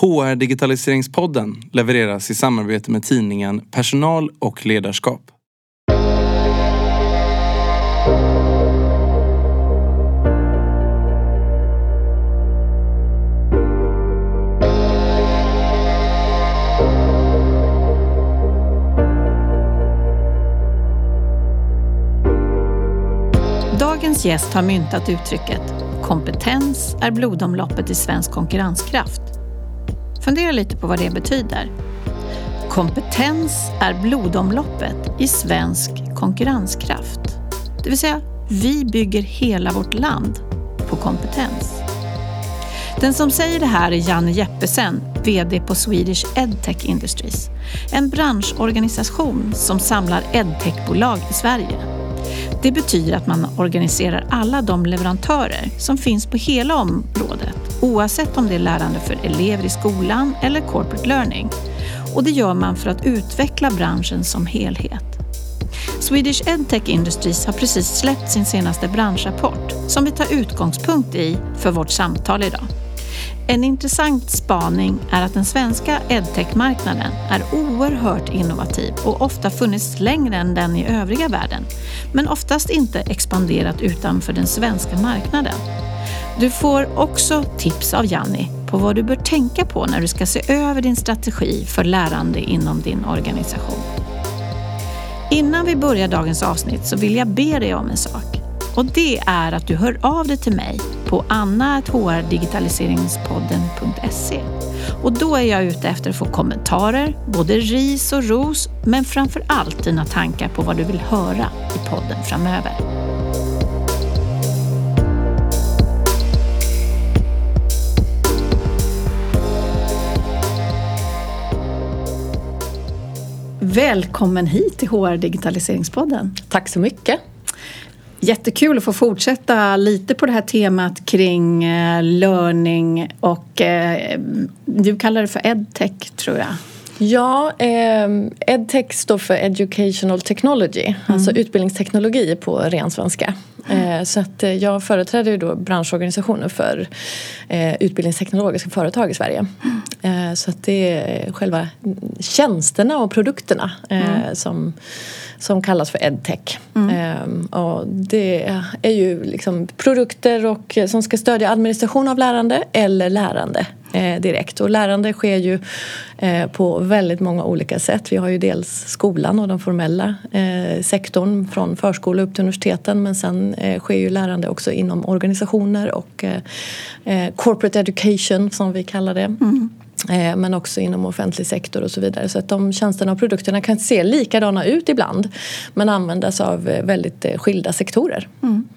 HR Digitaliseringspodden levereras i samarbete med tidningen Personal och ledarskap. Dagens gäst har myntat uttrycket Kompetens är blodomloppet i svensk konkurrenskraft. Fundera lite på vad det betyder. Kompetens är blodomloppet i svensk konkurrenskraft. Det vill säga, vi bygger hela vårt land på kompetens. Den som säger det här är Janne Jeppesen, VD på Swedish EdTech Industries. En branschorganisation som samlar edtechbolag i Sverige. Det betyder att man organiserar alla de leverantörer som finns på hela området oavsett om det är lärande för elever i skolan eller corporate learning. Och det gör man för att utveckla branschen som helhet. Swedish EdTech Industries har precis släppt sin senaste branschrapport som vi tar utgångspunkt i för vårt samtal idag. En intressant spaning är att den svenska edtech-marknaden är oerhört innovativ och ofta funnits längre än den i övriga världen, men oftast inte expanderat utanför den svenska marknaden. Du får också tips av Janni på vad du bör tänka på när du ska se över din strategi för lärande inom din organisation. Innan vi börjar dagens avsnitt så vill jag be dig om en sak. Och det är att du hör av dig till mig på anna.hrdigitaliseringspodden.se. Och då är jag ute efter att få kommentarer, både ris och ros, men framför allt dina tankar på vad du vill höra i podden framöver. Välkommen hit till HR Digitaliseringspodden. Tack så mycket. Jättekul att få fortsätta lite på det här temat kring eh, learning och eh, du kallar det för edtech tror jag. Ja, eh, edtech står för educational technology, mm. alltså utbildningsteknologi på ren svenska. Eh, så att jag företräder ju då branschorganisationer för utbildningsteknologiska företag i Sverige. Mm. så att det är själva tjänsterna och produkterna mm. som som kallas för edtech. Mm. Ehm, och det är ju liksom produkter och, som ska stödja administration av lärande eller lärande eh, direkt. Och lärande sker ju eh, på väldigt många olika sätt. Vi har ju dels skolan och den formella eh, sektorn från förskola upp till universiteten men sen eh, sker ju lärande också inom organisationer och eh, eh, corporate education som vi kallar det. Mm. Eh, men också inom offentlig sektor och så vidare. Så att de tjänsterna och produkterna kan se likadana ut ibland men användas av eh, väldigt eh, skilda sektorer. Mm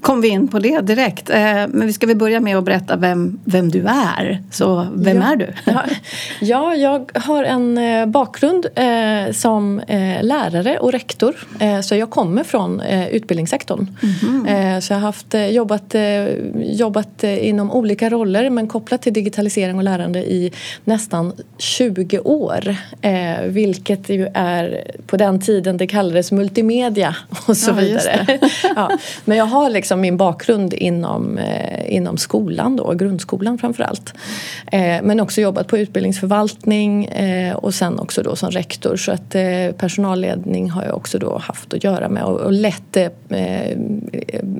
kom vi in på det direkt. Eh, men vi ska väl börja med att berätta vem, vem du är. Så vem ja. är du? Ja, jag har en eh, bakgrund eh, som lärare och rektor. Så jag kommer från utbildningssektorn. Mm -hmm. Så jag har haft, jobbat, jobbat inom olika roller men kopplat till digitalisering och lärande i nästan 20 år. Vilket ju är på den tiden det kallades multimedia och så ja, vidare. Ja, men jag har har liksom min bakgrund inom, eh, inom skolan då, grundskolan framförallt. Eh, men också jobbat på utbildningsförvaltning eh, och sen också då som rektor så att eh, personalledning har jag också då haft att göra med och, och lett eh, eh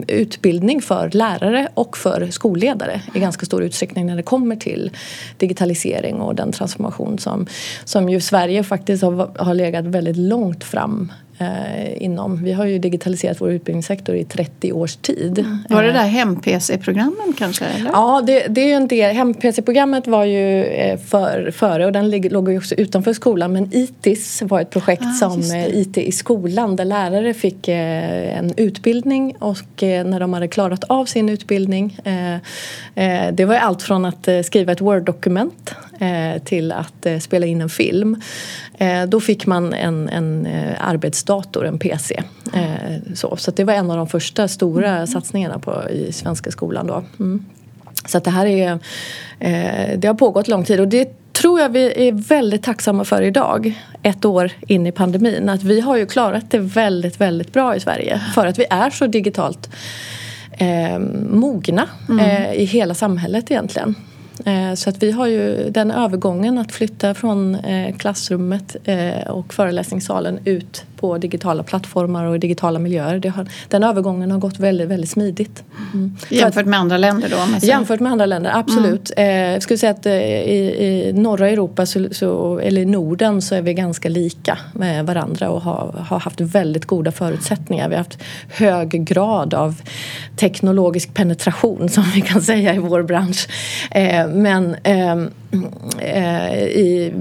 utbildning för lärare och för skolledare i ganska stor utsträckning när det kommer till digitalisering och den transformation som, som ju Sverige faktiskt har, har legat väldigt långt fram eh, inom. Vi har ju digitaliserat vår utbildningssektor i 30 års tid. Mm. Var det där hem-PC-programmen kanske? Eller? Ja, det, det är en del. Hem-PC-programmet var ju eh, för, före och den låg ju också utanför skolan men ITIS var ett projekt ah, som eh, IT i skolan där lärare fick eh, en utbildning och när de hade klarat av sin utbildning det var allt från att skriva ett Word-dokument till att spela in en film. Då fick man en, en arbets dator, en PC. Eh, så så det var en av de första stora mm. satsningarna på, i svenska skolan då. Mm. Så det här är, eh, det har pågått lång tid och det tror jag vi är väldigt tacksamma för idag, ett år in i pandemin. Att vi har ju klarat det väldigt, väldigt bra i Sverige för att vi är så digitalt eh, mogna mm. eh, i hela samhället egentligen. Eh, så att vi har ju den övergången att flytta från eh, klassrummet eh, och föreläsningssalen ut på digitala plattformar och digitala miljöer. Har, den övergången har gått väldigt, väldigt smidigt. Mm. Jämfört med andra länder då? Jämfört med andra länder, absolut. Mm. jag skulle säga att i, i norra Europa, så, så, eller i Norden, så är vi ganska lika med varandra och har, har haft väldigt goda förutsättningar. Vi har haft hög grad av teknologisk penetration som vi kan säga i vår bransch. Men ehm, Eh, i,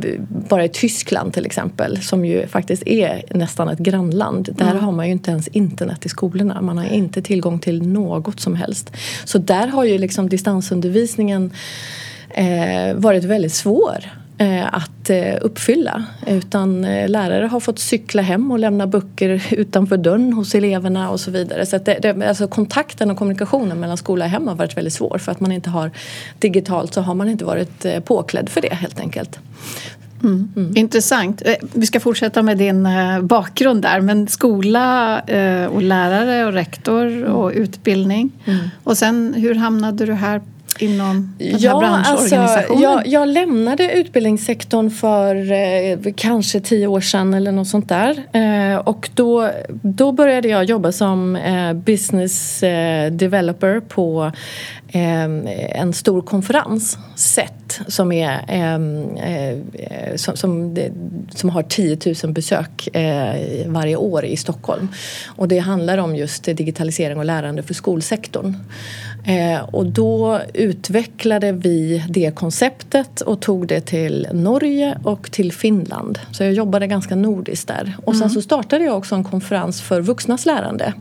bara i Tyskland till exempel som ju faktiskt är nästan ett grannland. Där mm. har man ju inte ens internet i skolorna. Man har inte tillgång till något som helst. Så där har ju liksom distansundervisningen eh, varit väldigt svår att eh, uppfylla. Utan eh, lärare har fått cykla hem och lämna böcker utanför dörren hos eleverna och så vidare. Så att det, det, alltså kontakten och kommunikationen mellan skola och hem har varit väldigt svår. För att man inte har digitalt så har man inte varit påklädd för det helt enkelt. Mm. Mm. Intressant. Vi ska fortsätta med din bakgrund där. Men skola och lärare och rektor och utbildning. Mm. Och sen hur hamnade du här inom den ja, här branschorganisationen? Alltså, jag, jag lämnade utbildningssektorn för eh, kanske tio år sedan eller något sånt där. Eh, och då, då började jag jobba som eh, business eh, developer på eh, en stor konferens, SET, som, är, eh, som, som, som, har 10 000 besök varje år i Stockholm. Och det handlar om just digitalisering och lärande för skolsektorn. Eh, och då utvecklade vi det konceptet och tog det till Norge och till Finland. Så jag jobbade ganska nordiskt där. Och sen mm. så startade jag också en konferens för vuxnas lärande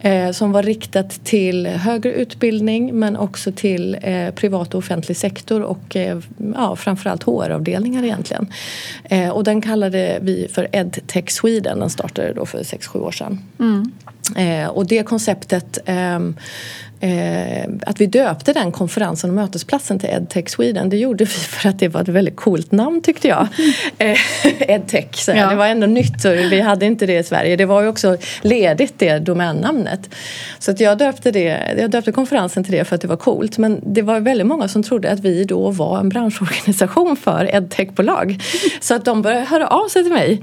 eh, som var riktat till högre utbildning men också till eh, privat och offentlig sektor och eh, ja, framförallt HR-avdelningar egentligen. Och den kallade vi för EdTech Sweden. Den startade då för 6-7 år sedan. Mm. Och det konceptet ehm, Eh, att vi döpte den konferensen och mötesplatsen till EdTech Sweden det gjorde vi för att det var ett väldigt coolt namn tyckte jag. Eh, EdTech, så ja. det var ändå nytt och vi hade inte det i Sverige. Det var ju också ledigt det domännamnet. Så att jag, döpte det, jag döpte konferensen till det för att det var coolt. Men det var väldigt många som trodde att vi då var en branschorganisation för edtechbolag. Så att de började höra av sig till mig.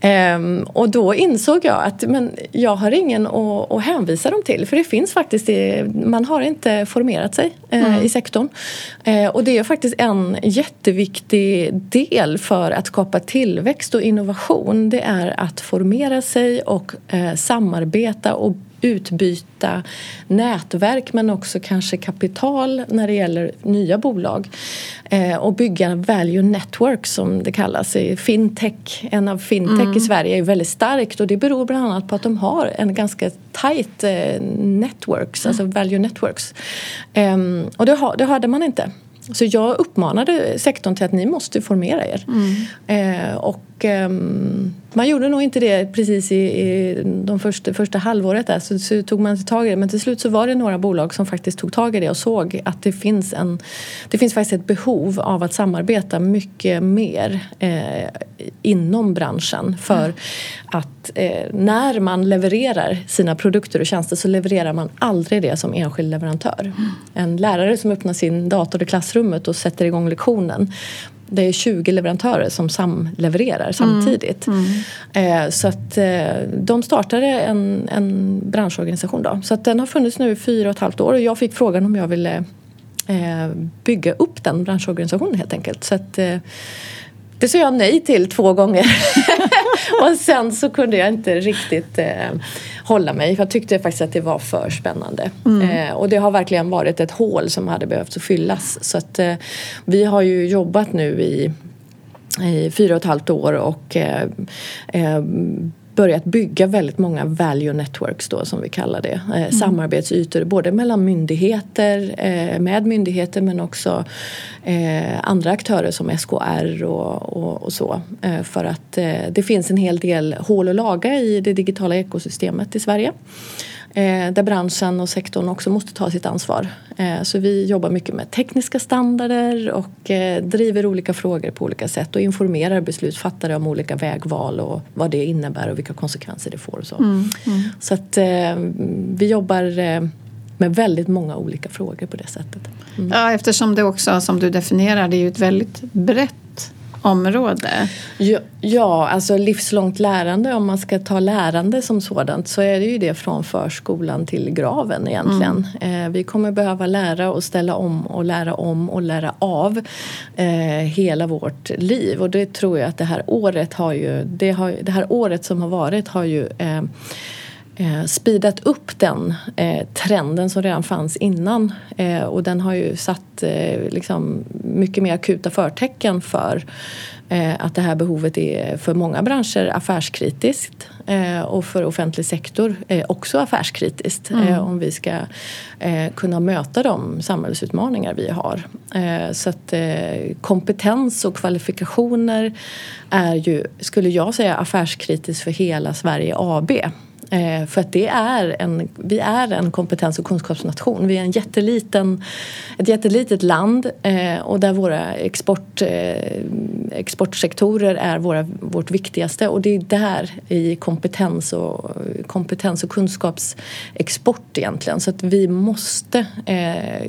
Eh, och då insåg jag att men jag har ingen att, att hänvisa dem till för det finns faktiskt det man har inte formerat sig mm. i sektorn. Eh, och det är faktiskt en jätteviktig del för att skapa tillväxt och innovation. Det är att formera sig och eh, samarbeta och utbyta nätverk men också kanske kapital när det gäller nya bolag. Eh, och bygga value network som det kallas. Fintech, en av fintech mm. i Sverige är väldigt starkt och det beror bland annat på att de har en ganska tight eh, networks, alltså mm. value networks. Eh, och det, det hade man inte. Så jag uppmanade sektorn till att ni måste formera er. Mm. Eh, och um, man gjorde nog inte det precis i, i de första, första halvåret där så, så, tog man tag i det. Men till slut så var det några bolag som faktiskt tog tag i det och såg att det finns, en, det finns faktiskt ett behov av att samarbeta mycket mer eh, inom branschen. För mm. att eh, när man levererar sina produkter och tjänster så levererar man aldrig det som enskild leverantör. Mm. En lärare som öppnar sin dator i klassrummet och sätter igång lektionen det är 20 leverantörer som samlevererar samtidigt. Mm. Mm. Så att eh, de startade en, en branschorganisation då. Så att den har funnits nu i fyra och ett halvt år och jag fick frågan om jag ville eh, bygga upp den branschorganisationen helt enkelt. Så att, det sa jag nej till två gånger. och sen så kunde jag inte riktigt eh, hålla mig. Jag tyckte faktiskt att det var för spännande. Mm. Eh, och det har verkligen varit ett hål som hade behövt fyllas. Så att eh, vi har ju jobbat nu i i fyra och ett halvt år och eh, eh, börjat bygga väldigt många value networks då som vi kallar det. Eh, mm. Samarbetsytor både mellan myndigheter, eh, med myndigheter men också eh, andra aktörer som SKR och, och, och så. Eh, för att eh, det finns en hel del hål att laga i det digitala ekosystemet i Sverige. Eh, där branschen och sektorn också måste ta sitt ansvar. Eh, så vi jobbar mycket med tekniska standarder och eh, driver olika frågor på olika sätt och informerar beslutsfattare om olika vägval och vad det innebär och vilka konsekvenser det får. Och så mm, mm. så att vi jobbar med väldigt många olika frågor på det sättet. Mm. Ja, eftersom det också, som du definierar, det är ju ett väldigt brett område? Ja, ja, alltså livslångt lärande, om man ska ta lärande som sådant så är det ju det från förskolan till graven egentligen. Mm. Eh, vi kommer behöva lära och ställa om och lära om och lära av eh, hela vårt liv och det tror jag att det här året har ju, det, har, det här året som har varit har ju eh, eh, speedat upp den eh, trenden som redan fanns innan eh, och den har ju satt eh, liksom mycket mer akuta förtecken för eh, att det här behovet är för många branscher affärskritiskt eh, och för offentlig sektor också affärskritiskt mm. om vi ska kunna möta de samhällsutmaningar vi har. Så att kompetens och kvalifikationer är ju, skulle jag säga, affärskritiskt för hela Sverige AB. Eh, för att det är en, vi är en kompetens och kunskapsnation. Vi är en jätteliten, ett jättelitet land eh, och där våra export, eh, exportsektorer är våra, vårt viktigaste och det är där i kompetens och, kompetens och kunskapsexport egentligen. Så att vi måste,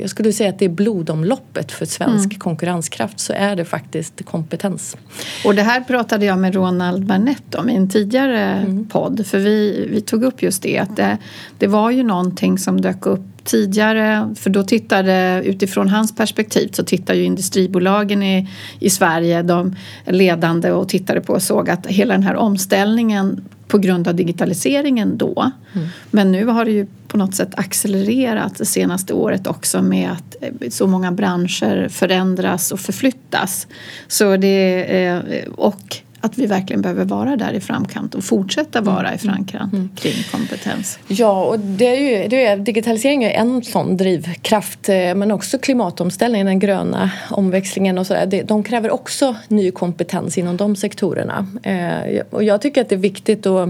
jag skulle säga att det är blodomloppet för svensk mm. konkurrenskraft så är det faktiskt kompetens. Och det här pratade jag med Ronald Barnett om i en tidigare mm. podd för vi, vi tog upp just det att det, det var ju någonting som dök upp tidigare, för då tittade utifrån hans perspektiv så tittar ju industribolagen i, i Sverige, de ledande och tittade på och såg att hela den här omställningen på grund av digitaliseringen då. Mm. Men nu har det ju på något sätt accelererat det senaste året också med att eh, så många branscher förändras och förflyttas. Så det, och att vi verkligen behöver vara där i framkant och fortsätta vara i mm. framkant mm. kring kompetens. Ja, och det är ju, det är, digitalisering är en sån drivkraft eh, men också klimatomställningen, den gröna omväxlingen och sådär. De kräver också ny kompetens inom de sektorerna. Eh, och jag tycker att det är viktigt att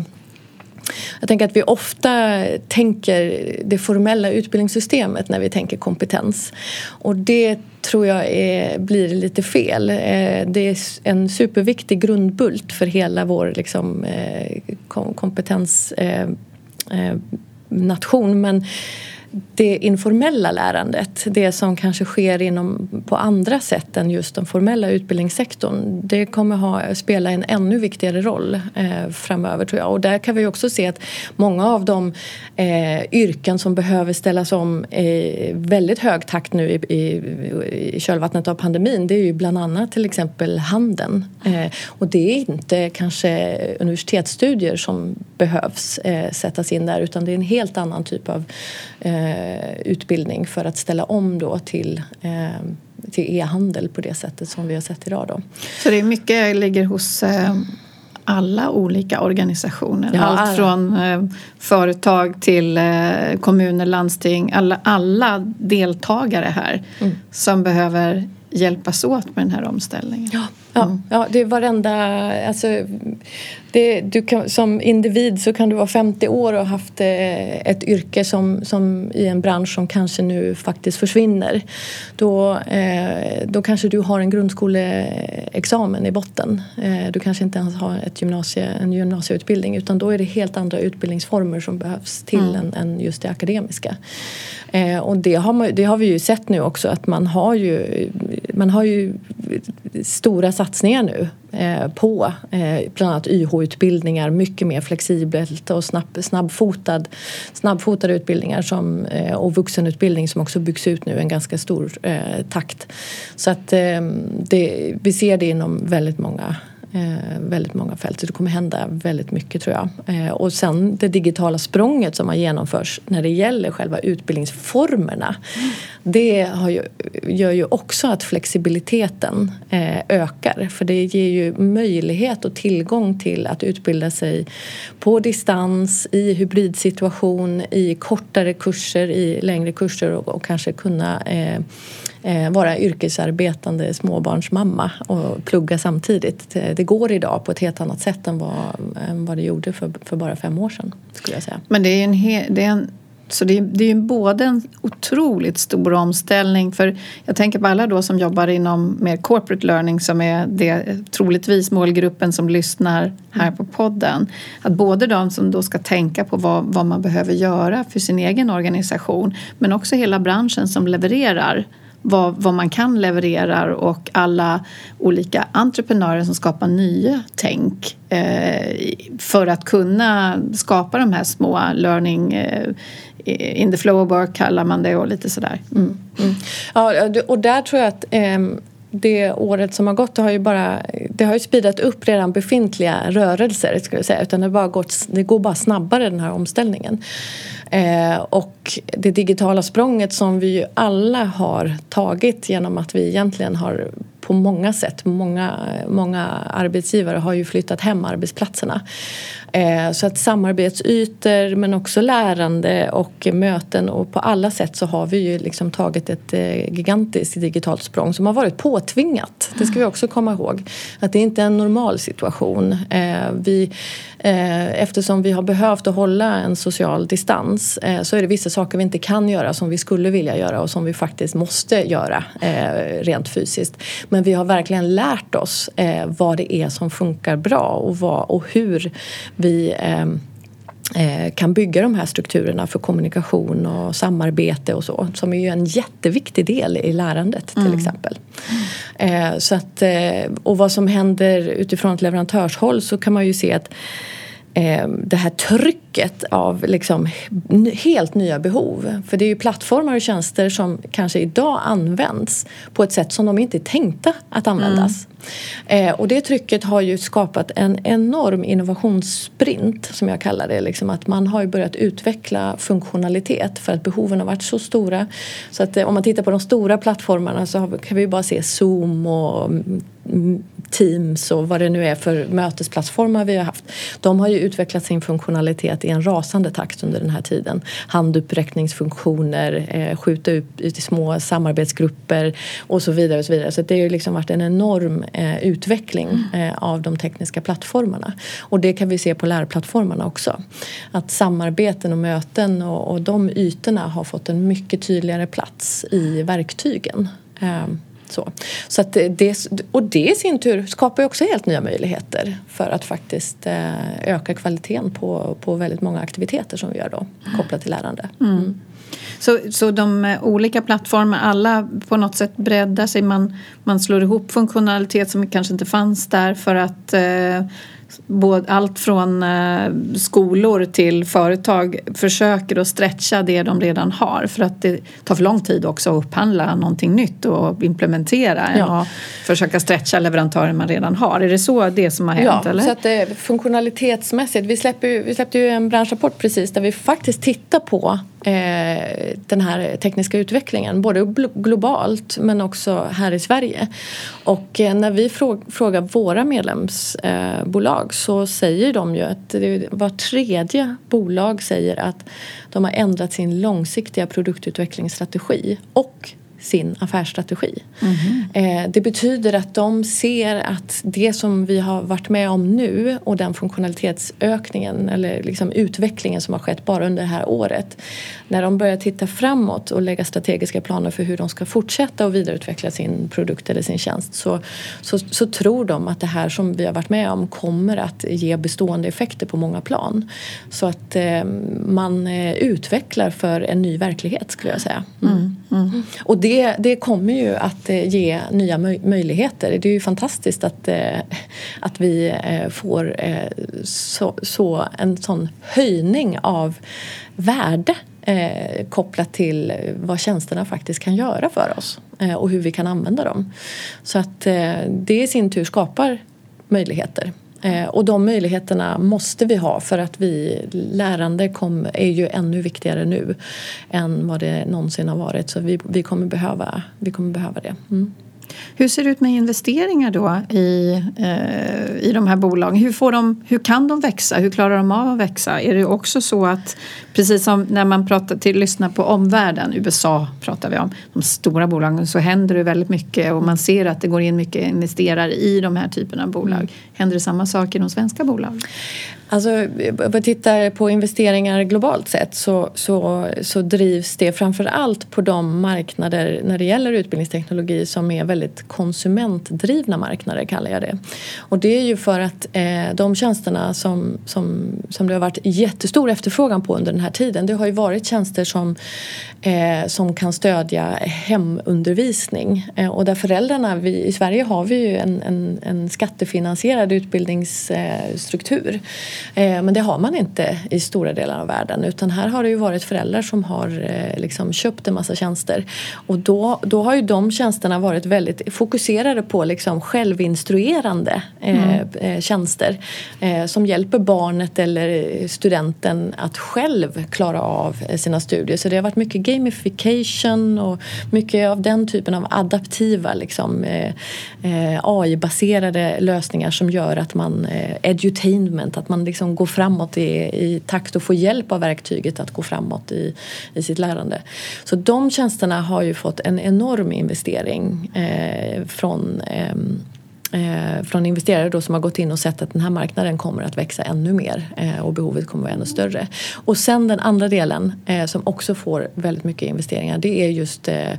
jag tänker att vi ofta tänker det formella utbildningssystemet när vi tänker kompetens. Och det tror jag är, blir lite fel. Eh, det är en superviktig grundbult för hela vår liksom, eh, kompetensnation eh, men det informella lärandet, det som kanske sker inom, på andra sätt än just den formella utbildningssektorn, det kommer ha, spela en ännu viktigare roll eh, framöver tror jag. Och där kan vi också se att många av de eh, yrken som behöver ställas om i väldigt hög takt nu i, i, i kölvattnet av pandemin, det är ju bland annat till exempel handeln. Eh, och det är inte kanske universitetsstudier som behövs eh, sättas in där utan det är en helt annan typ av eh, utbildning för att ställa om då till eh, till e-handel på det sättet som vi har sett idag. Då. Så det är mycket ligger hos eh, alla olika organisationer? Ja, Allt från eh, företag till eh, kommuner, landsting, alla, alla deltagare här mm. som behöver hjälpas åt med den här omställningen. Ja, ja, mm. ja det är varenda... Alltså, det, du kan, som individ så kan du vara 50 år och ha haft eh, ett yrke som, som i en bransch som kanske nu faktiskt försvinner. Då, eh, då kanske du har en grundskoleexamen i botten. Eh, du kanske inte ens har ett gymnasie, en gymnasieutbildning utan då är det helt andra utbildningsformer som behövs till mm. än, än just det akademiska. Eh, och det har, man, det har vi ju sett nu också att man har ju, man har ju stora satsningar nu eh, på eh, bland annat YH-utbildningar, mycket mer flexibelt och snabb, snabbfotad, snabbfotade utbildningar som, eh, och vuxenutbildning som också byggs ut nu i en ganska stor eh, takt. Så att eh, det, vi ser det inom väldigt många Eh, väldigt många fält. Så det kommer hända väldigt mycket tror jag. Eh, och sen det digitala språnget som har genomförts när det gäller själva utbildningsformerna. Mm. Det ju, gör ju också att flexibiliteten eh, ökar för det ger ju möjlighet och tillgång till att utbilda sig på distans, i hybridsituation, i kortare kurser, i längre kurser och, och kanske kunna eh, eh, vara yrkesarbetande småbarnsmamma och plugga samtidigt. Det det går idag på ett helt annat sätt än vad, än vad det gjorde för, för bara fem år sedan. Skulle jag säga. Men det är en, det är en Så det är, det är ju både en otroligt stor omställning för jag tänker på alla då som jobbar inom mer corporate learning som är det troligtvis målgruppen som lyssnar här på podden. Att både de som då ska tänka på vad, vad man behöver göra för sin egen organisation men också hela branschen som levererar vad, vad man kan leverera och alla olika entreprenörer som skapar nya tänk eh, för att kunna skapa de här små learning eh, in the flow of work kallar man det och lite sådär. Mm. Mm. Ja, och där tror jag att eh, det året som har gått det har ju bara det har ju speedat upp redan befintliga rörelser skulle jag säga utan det, bara gått, det går bara snabbare den här omställningen. Eh, och det digitala språnget som vi ju alla har tagit genom att vi egentligen har på många sätt, många, många arbetsgivare har ju flyttat hem arbetsplatserna. Eh, så att samarbetsytor men också lärande och möten och på alla sätt så har vi ju liksom tagit ett eh, gigantiskt digitalt språng som har varit påtvingat. Det ska vi också komma ihåg. Att det inte är en normal situation. Eh, vi, eftersom vi har behövt att hålla en social distans så är det vissa saker vi inte kan göra som vi skulle vilja göra och som vi faktiskt måste göra rent fysiskt. Men vi har verkligen lärt oss vad det är som funkar bra och, vad, och hur vi ehm, eh, kan bygga de här strukturerna för kommunikation och samarbete och så som är ju en jätteviktig del i lärandet till mm. exempel. Mm. så att, eh, och vad som händer utifrån ett leverantörshåll så kan man ju se att eh, det här trycket av liksom helt nya behov. För det är ju plattformar och tjänster som kanske idag används på ett sätt som de inte är tänkta att användas. Mm. Eh, och det trycket har ju skapat en enorm innovationssprint som jag kallar det. Liksom att man har ju börjat utveckla funktionalitet för att behoven har varit så stora. Så att eh, om man tittar på de stora plattformarna så kan vi ju bara se Zoom och Teams och vad det nu är för mötesplattformar vi har haft. De har ju utvecklat sin funktionalitet i en rasande takt under den här tiden. Handuppräckningsfunktioner, eh, skjuta upp ut i små samarbetsgrupper och så vidare. Och så vidare. Så det har liksom varit en enorm eh, utveckling mm. eh, av de tekniska plattformarna. Och det kan vi se på lärplattformarna också. Att samarbeten och möten och, och de ytorna har fått en mycket tydligare plats i verktygen. Eh, så, så att det, och det i sin tur skapar ju också helt nya möjligheter för att faktiskt eh, öka kvaliteten på, på väldigt många aktiviteter som vi gör då kopplat till lärande. Mm. Mm. Så, så de eh, olika plattformarna, alla på något sätt breddar sig. Man, man slår ihop funktionalitet som kanske inte fanns där för att eh, allt från eh, skolor till företag försöker att stretcha det de redan har för att det tar för lång tid också att upphandla någonting nytt och implementera ja. och försöka stretcha leverantörer man redan har. Är det så det som har hänt? Ja, eller? så att det, funktionalitetsmässigt. Vi, släpper, vi släppte ju en branschrapport precis där vi faktiskt tittar på eh, Eh, den här tekniska utvecklingen både globalt men också här i Sverige. Och eh, när vi frågar våra medlemsbolag eh, så säger de ju att var tredje bolag säger att de har ändrat sin långsiktiga produktutvecklingsstrategi och sin affärsstrategi. Mm. det betyder att de ser att det som vi har varit med om nu och den funktionalitetsökningen eller liksom utvecklingen som har skett bara under det här året. När de börjar titta framåt och lägga strategiska planer för hur de ska fortsätta och vidareutveckla sin produkt eller sin tjänst så, så, så tror de att det här som vi har varit med om kommer att ge bestående effekter på många plan. Så att eh, man eh, utvecklar för en ny verklighet skulle jag säga. Mm. Mm. mm. Och det det, det kommer ju att eh, ge nya möjligheter. Det är ju fantastiskt att, eh, att vi eh, får så, så en sån höjning av värde eh, kopplat till vad tjänsterna faktiskt kan göra för oss eh, och hur vi kan använda dem. Så att eh, det i sin tur skapar möjligheter. Eh, och de möjligheterna måste vi ha för att vi lärande kom, är ju ännu viktigare nu än vad det någonsin har varit. Så vi, vi, kommer, behöva, vi kommer behöva det. Mm. Hur ser det ut med investeringar då i, eh, i de här bolagen? Hur, får de, hur kan de växa? Hur klarar de av att växa? Är det också så att precis som när man pratar till, lyssnar på omvärlden, USA pratar vi om, de stora bolagen så händer det väldigt mycket och man ser att det går in mycket investerare i de här typerna av bolag. Mm. Händer det samma sak i de svenska bolagen? Alltså, eh, om vi tittar på investeringar globalt sett så, så, så drivs det framför allt på de marknader när det gäller utbildningsteknologi som är väldigt konsumentdrivna marknader kallar jag det. Och det är ju för att eh, de tjänsterna som, som, som det har varit jättestor efterfrågan på under den här tiden det har ju varit tjänster som, eh, som kan stödja hemundervisning eh, och där föräldrarna, vi, i Sverige har vi ju en, en, en skattefinansierad utbildningsstruktur Eh, men det har man inte i stora delar av världen utan här har det ju varit föräldrar som har eh, liksom köpt en massa tjänster och då, då har ju de tjänsterna varit väldigt fokuserade på liksom självinstruerande eh, mm. tjänster som hjälper barnet eller studenten att själv klara av sina studier. Så det har varit mycket gamification och mycket av den typen av adaptiva liksom, AI-baserade lösningar som gör att man edutainment, att man liksom gå framåt i, i takt och få hjälp av verktyget att gå framåt i, i sitt lärande. Så de tjänsterna har ju fått en enorm investering eh, från eh, eh, från investerare då som har gått in och sett att den här marknaden kommer att växa ännu mer eh, och behovet kommer att vara ännu större. Och sen den andra delen eh, som också får väldigt mycket investeringar det är just eh,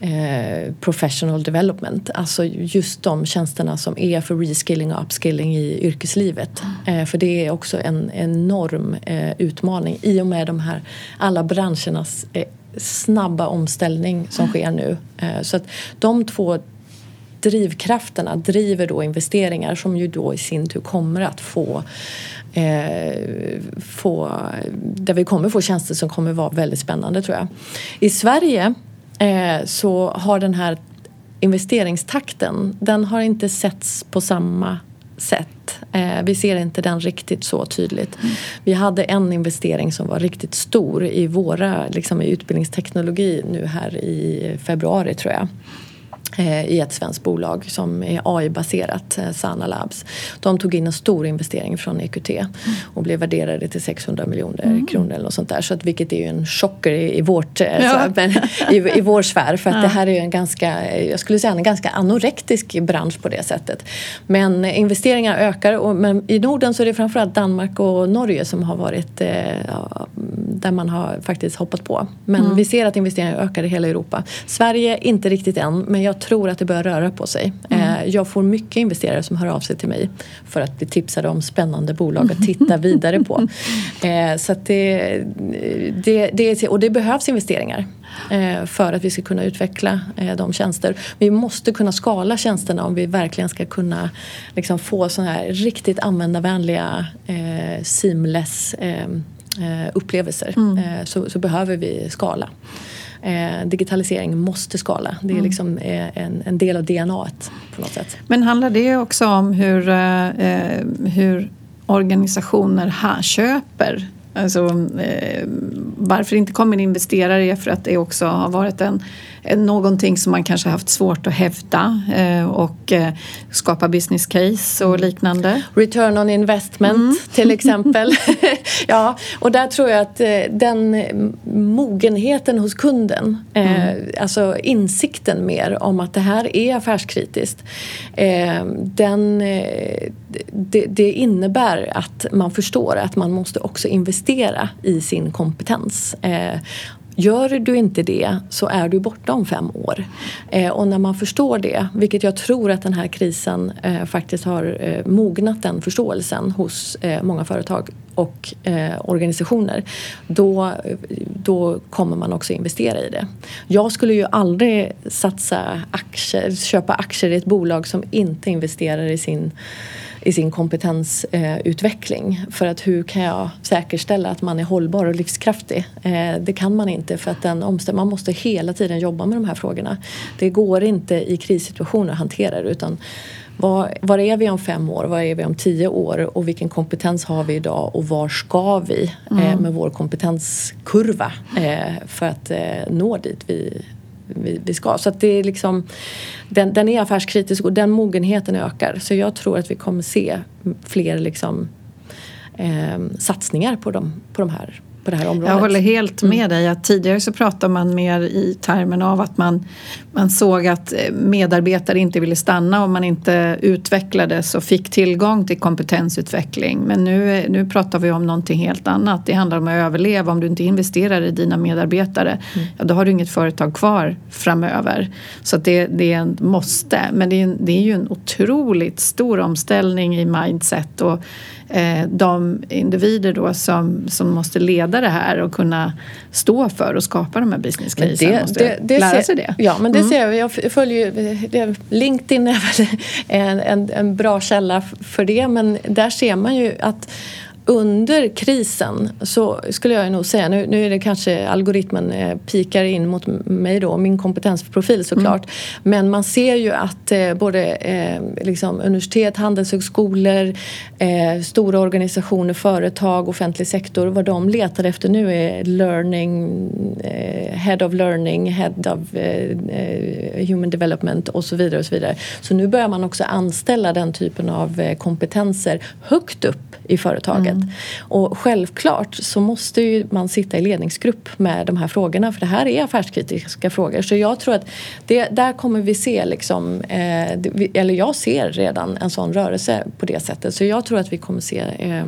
eh professional development. Alltså just de tjänsterna som är för reskilling och upskilling i yrkeslivet. Eh, för det är också en enorm eh, utmaning i och med de här alla branschernas snabba omställning som sker nu. Så att de två drivkrafterna driver då investeringar som ju då i sin tur kommer att få eh, få, där vi kommer få tjänster som kommer vara väldigt spännande tror jag. I Sverige eh, så har den här investeringstakten, den har inte setts på samma sätt. Eh, vi ser inte den riktigt så tydligt. Mm. Vi hade en investering som var riktigt stor i våra, liksom i utbildningsteknologi nu här i februari tror jag. Eh, i ett svenskt bolag som är AI-baserat, eh, Sana Labs. De tog in en stor investering från EQT och blev värderade till 600 miljoner mm. kronor eller något sånt där. Så att, vilket är ju en chocker i, i vårt, eh, ja. så, i, i vår sfär för att ja. det här är ju en ganska, jag skulle säga en ganska anorektisk bransch på det sättet. Men investeringar ökar och men i Norden så är det framförallt Danmark och Norge som har varit ja, där man har faktiskt hoppat på. Men mm. vi ser att investeringar ökar i hela Europa. Sverige inte riktigt än men jag tror att det börjar röra på sig. Mm. Eh, jag får mycket investerare som hör av sig till mig för att bli tipsade om spännande bolag att titta vidare på. Eh, så det, det, det, och det behövs investeringar eh, för att vi ska kunna utveckla de tjänster. Vi måste kunna skala tjänsterna om vi verkligen ska kunna liksom få sådana här riktigt användarvänliga seamless upplevelser. Mm. Så, så behöver vi skala eh, digitalisering måste skala. Det är mm. liksom eh, en, en, del av DNA på något sätt. Men handlar det också om hur, eh, eh hur organisationer här köper Alltså, eh, varför inte kommer investerare för att det också har varit en någonting som man kanske haft svårt att hävda eh, och eh, skapa business case och liknande. Return on investment mm. till exempel. ja, och där tror jag att eh, den mogenheten hos kunden, mm. alltså insikten mer om att det här är affärskritiskt, den, det, det innebär att man förstår att man måste också investera i sin kompetens. Gör du inte det så är du borta om fem år. Eh, och när man förstår det, vilket jag tror att den här krisen eh, faktiskt har eh, mognat den förståelsen hos eh, många företag och eh, organisationer, då, då kommer man också investera i det. Jag skulle ju aldrig satsa aktier, köpa aktier i ett bolag som inte investerar i sin i sin kompetensutveckling. Eh, för att hur kan jag säkerställa att man är hållbar och livskraftig? Eh, det kan man inte för att den man måste hela tiden jobba med de här frågorna. Det går inte i krissituationer att hantera det utan var, var, är vi om fem år? Var är vi om tio år? Och vilken kompetens har vi idag? Och var ska vi eh, mm. med vår kompetenskurva eh, för att eh, nå dit vi, vi, vi ska. Så att det är liksom, den, den är affärskritisk och den mogenheten ökar. Så jag tror att vi kommer se fler liksom, eh, satsningar på de, på de här på det här området. Jag håller helt med mm. dig. Att tidigare så pratade man mer i termen av att man, man såg att medarbetare inte ville stanna om man inte utvecklades och fick tillgång till kompetensutveckling. Men nu, nu pratar vi om någonting helt annat. Det handlar om att överleva. Om du inte investerar i dina medarbetare, mm. ja, då har du inget företag kvar framöver. Så det, det är en måste. Men det är, det är ju en otroligt stor omställning i mindset och eh, de individer då som, som måste leda det här och kunna stå för och skapa de här business casen måste det, det lära ser, sig det. Ja, men det mm. ser jag. Jag följer ju, LinkedIn är väl en, en, en bra källa för det men där ser man ju att under krisen så skulle jag nog säga, nu, nu är det kanske algoritmen eh, pikar in mot mig då, min kompetensprofil såklart. Mm. Men man ser ju att eh, både eh, liksom universitet, handelshögskolor, eh, stora organisationer, företag, offentlig sektor, vad de letar efter nu är learning, eh, head of learning, head of eh, human development och så vidare och så vidare. Så nu börjar man också anställa den typen av kompetenser högt upp i företaget. Mm. Och självklart så måste ju man sitta i ledningsgrupp med de här frågorna för det här är affärskritiska frågor. Så jag tror att det, där kommer vi se liksom, eh, eller jag ser redan en sån rörelse på det sättet. Så jag tror att vi kommer se eh,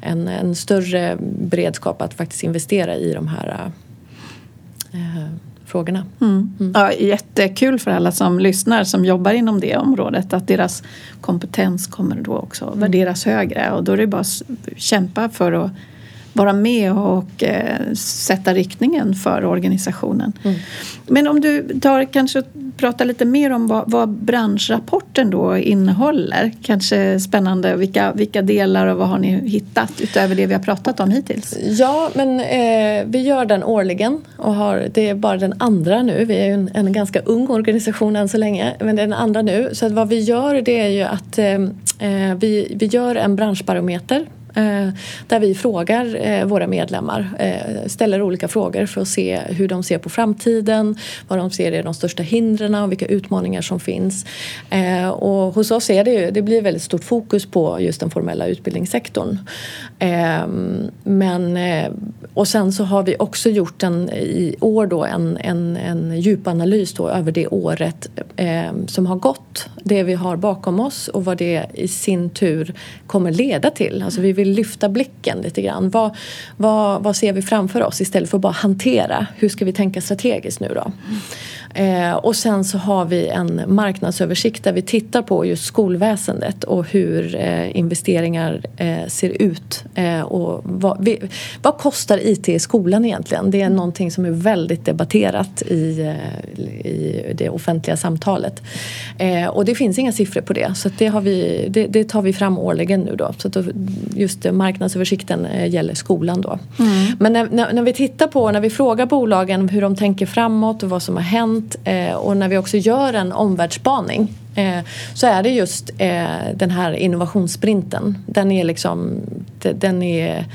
en, en större beredskap att faktiskt investera i de här eh, frågorna. Mm. Mm. Ja, jättekul för alla som lyssnar som jobbar inom det området att deras kompetens kommer då också mm. värderas högre och då är det bara att kämpa för att vara med och eh, sätta riktningen för organisationen. Mm. Men om du tar kanske prata lite mer om vad, vad, branschrapporten då innehåller. Kanske spännande. Vilka, vilka delar och vad har ni hittat utöver det vi har pratat om hittills? Ja, men eh, vi gör den årligen och har, det är bara den andra nu. Vi är ju en, en, ganska ung organisation än så länge, men det är den andra nu. Så att vad vi gör det är ju att eh, eh vi, vi gör en branschbarometer Eh, där vi frågar eh, våra medlemmar, eh, ställer olika frågor för att se hur de ser på framtiden, vad de ser är de största hindren och vilka utmaningar som finns. Och hos oss är det ju, det blir väldigt stort fokus på just den formella utbildningssektorn. Ehm, men, och sen så har vi också gjort en, i år då en, en, en djupanalys då över det året ehm, som har gått, det vi har bakom oss och vad det i sin tur kommer leda till. Alltså vi vill lyfta blicken lite grann. Vad, vad, vad ser vi framför oss istället för att bara hantera? Hur ska vi tänka strategiskt nu då? Eh, och sen så har vi en marknadsöversikt där vi tittar på just skolväsendet och hur eh, investeringar eh, ser ut. Eh, och vad, vi, vad, kostar IT i skolan egentligen? Det är någonting som är väldigt debatterat i, eh, i det offentliga samtalet. Eh, och det finns inga siffror på det så det, har vi, det, det, tar vi fram årligen nu då. Så då, just marknadsöversikten gäller skolan då. Mm. Men när, när, när vi tittar på, när vi frågar bolagen hur de tänker framåt och vad som har hänt intressant eh, och när vi också gör en omvärldsspaning eh, så är det just eh, den här innovationssprinten. Den är liksom, den är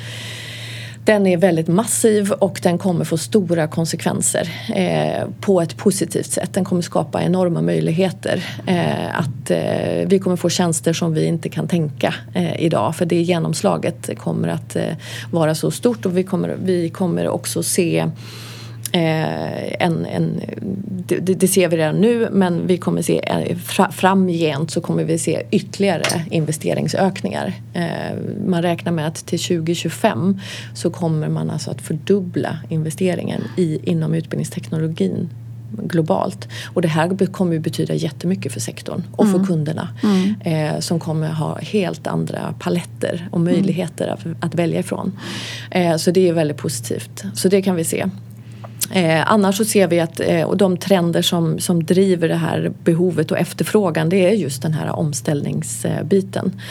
den är väldigt massiv och den kommer få stora konsekvenser eh, på ett positivt sätt. Den kommer skapa enorma möjligheter. Eh, att eh, vi kommer få tjänster som vi inte kan tänka eh, idag för det genomslaget kommer att eh, vara så stort och vi kommer, vi kommer också se Eh, en, en, det, det, ser vi redan nu men vi kommer se eh, framgent så kommer vi se ytterligare investeringsökningar. Eh, man räknar med att till 2025 så kommer man alltså att fördubbla investeringen i, inom utbildningsteknologin globalt. Och det här kommer ju betyda jättemycket för sektorn och mm. för kunderna mm. eh, som kommer ha helt andra paletter och möjligheter mm. att, att, välja ifrån. Eh, så det är väldigt positivt. Så det kan vi se. Eh, annars så ser vi att eh, och de trender som, som driver det här behovet och efterfrågan det är just den här omställningsbiten.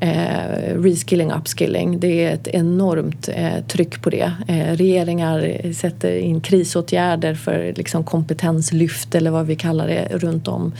Eh, reskilling, upskilling, det är ett enormt eh, tryck på det. Eh, regeringar sätter in krisåtgärder för liksom, kompetenslyft eller vad vi kallar det runt om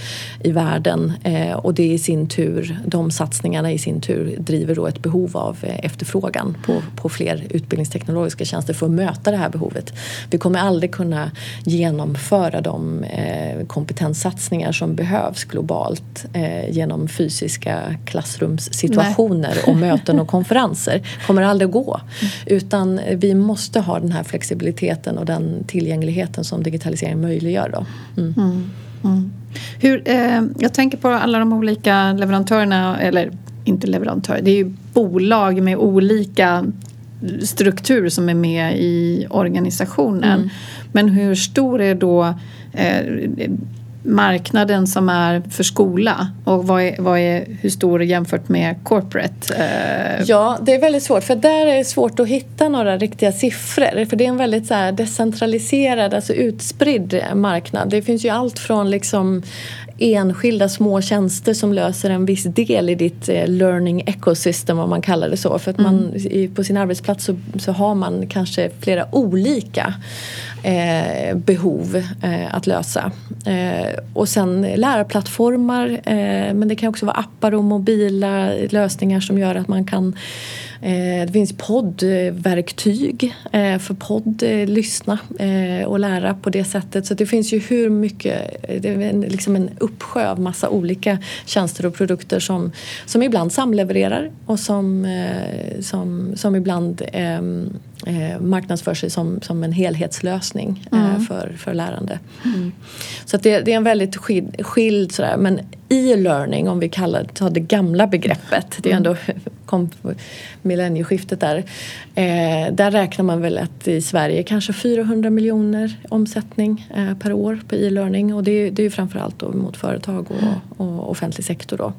i världen eh, och det i sin tur, de satsningarna i sin tur driver då ett behov av eh, efterfrågan på, på fler utbildningsteknologiska tjänster för att möta det här behovet. Vi kommer aldrig kunna genomföra de eh, kompetenssatsningar som behövs globalt eh, genom fysiska klassrumssituationer Nej. och möten och konferenser. kommer aldrig att gå. Mm. Utan vi måste ha den här flexibiliteten och den tillgängligheten som digitalisering möjliggör. Då. Mm. Mm. mm. Hur, eh, jag tänker på alla de olika leverantörerna, eller inte leverantörer, det är ju bolag med olika struktur som är med i organisationen. Mm. Men hur stor är då eh, marknaden som är för skola och vad är, vad är, hur stor jämfört med corporate? Eh? Ja, det är väldigt svårt för där är det svårt att hitta några riktiga siffror för det är en väldigt så decentraliserad, alltså utspridd marknad. Det finns ju allt från liksom enskilda små tjänster som löser en viss del i ditt eh, learning ecosystem om man kallar det så. För att man, mm. på sin arbetsplats så, så har man kanske flera olika eh, behov eh, att lösa. Eh, och sen lärarplattformar eh, men det kan också vara appar och mobila lösningar som gör att man kan Eh, det finns poddverktyg eh, för podd, eh, lyssna och lära på det sättet. Så det finns ju hur mycket, det är liksom en uppsjö av massa olika tjänster och produkter som, som ibland samlevererar och som, som, som ibland ehm, eh, marknadsför sig som, som en helhetslösning mm. för, för lärande. Mm. Så det, det, är en väldigt skild, skild sådär, men e-learning om vi kallar det, tar det gamla begreppet, det är mm. ändå kom millennieskiftet där. Eh, där räknar man väl att i Sverige kanske 400 miljoner omsättning eh, per år på e-learning och det, det är ju framförallt då mot företag och, och offentlig sektor då.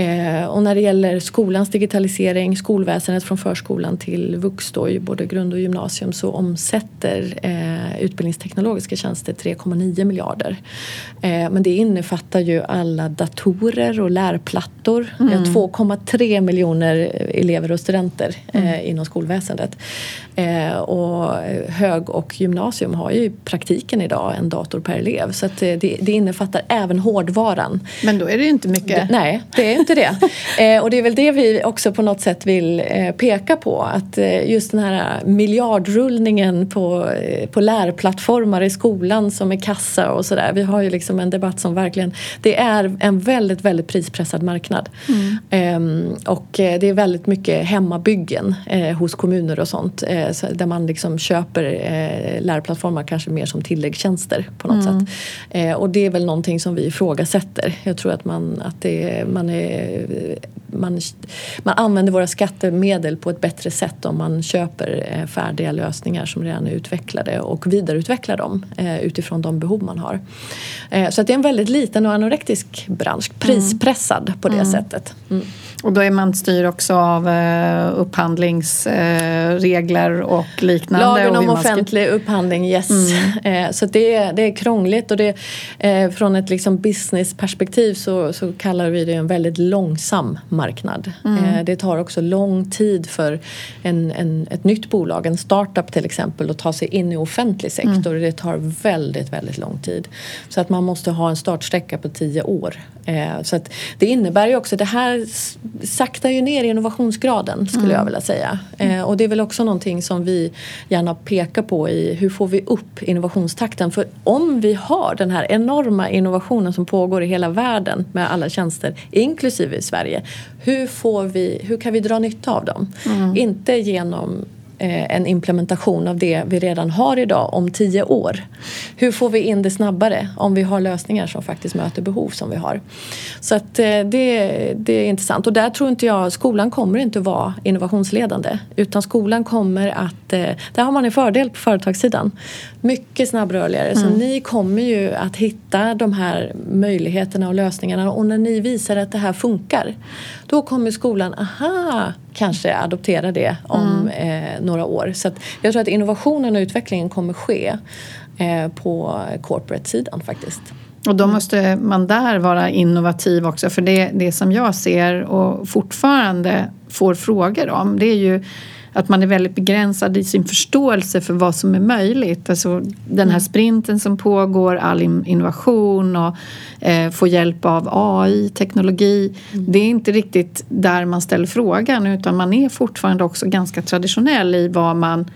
Eh, och när det gäller skolans digitalisering, skolväsendet från förskolan till vux då, både grund och gymnasium så omsätter eh, utbildningsteknologiska tjänster 3,9 miljarder. Eh, men det innefattar ju alla datorer och lärplattor. Mm. Vi har 2,3 miljoner elever och studenter eh, mm. inom skolväsendet. Eh, och hög och gymnasium har ju i praktiken idag en dator per elev så att eh, det, det innefattar även hårdvaran. Men då är det ju inte mycket. Det, nej, det är inte det. eh, och det är väl det vi också på något sätt vill eh, peka på att eh, just den här miljardrullningen på, eh, på lärplattformar i skolan som är kassa och sådär. Vi har ju liksom en debatt som verkligen, det är en väldigt, väldigt prispressad marknad. Mm. Ehm, och det är väldigt mycket hemmabyggen hos kommuner och sånt där man liksom köper eh, lärplattformar kanske mer som tilläggstjänster på något mm. sätt. Eh, och det är väl någonting som vi ifrågasätter. Jag tror att man, att det, man, är, man, man använder våra skattemedel på ett bättre sätt om man köper eh, färdiga lösningar som redan är utvecklade och vidareutvecklar dem eh, utifrån de behov man har. Eh, så att det är en väldigt liten och anorektisk bransch, prispressad på det mm. sättet. Mm. Och då är man styr också av upphandlingsregler och liknande. Lagen om offentlig ska... upphandling, yes. Mm. Så det är, det är krångligt och det, från ett liksom businessperspektiv så, så kallar vi det en väldigt långsam marknad. Mm. Eh, det tar också lång tid för en, en, ett nytt bolag, en startup till exempel, att ta sig in i offentlig sektor. Mm. Det tar väldigt, väldigt lång tid. Så att man måste ha en startsträcka på tio år. Eh, så att det innebär ju också, det här saktar ju ner innovationsgraden skulle mm. jag vilja säga. Eh, och det är väl också någonting som vi gärna pekar på i hur får vi upp innovationstakten? För om vi har den här enorma innovationen som pågår i hela världen med alla tjänster, inklusive i Sverige. Hur, får vi, hur kan vi dra nytta av dem? Mm. Inte genom Eh, en implementation av det vi redan har idag om tio år. Hur får vi in det snabbare om vi har lösningar som faktiskt möter behov som vi har? Så att eh, det, det är intressant och där tror inte jag skolan kommer inte vara innovationsledande utan skolan kommer att, eh, där har man en fördel på företagssidan. Mycket snabbrörligare mm. så ni kommer ju att hitta de här möjligheterna och lösningarna och när ni visar att det här funkar då kommer skolan, aha, kanske adoptera det om mm. eh, några år. Så jag tror att innovationen och utvecklingen kommer ske eh, på corporate-sidan faktiskt. Och då måste man där vara innovativ också för det, det som jag ser och fortfarande får frågor om det är ju att man är väldigt begränsad i sin förståelse för vad som är möjligt. Alltså den här sprinten som pågår, all innovation och eh, få hjälp av AI, teknologi. Mm. Det är inte riktigt där man ställer frågan utan man är fortfarande också ganska traditionell i vad man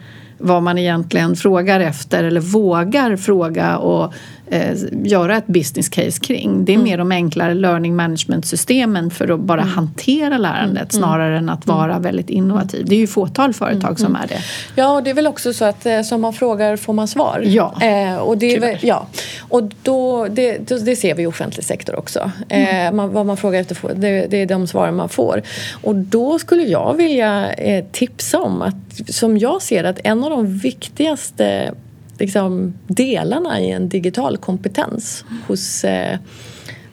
vad man egentligen frågar efter eller vågar fråga och eh, göra ett business case kring. Det är mm. mer de enklare learning management-systemen för att bara mm. hantera lärandet mm. snarare än att vara mm. väldigt innovativ. Det är ju fåtal företag som är det. Ja, och det är väl också så att eh, som man frågar får man svar. Ja, eh, och det, väl, ja. Och då, det, det, ser vi i offentlig sektor också. Eh, man, vad man frågar efter, det, det, är de svaren man får. Och då skulle jag vilja eh, tipsa om att, som jag ser att en av de viktigaste liksom, delarna i en digital kompetens hos eh,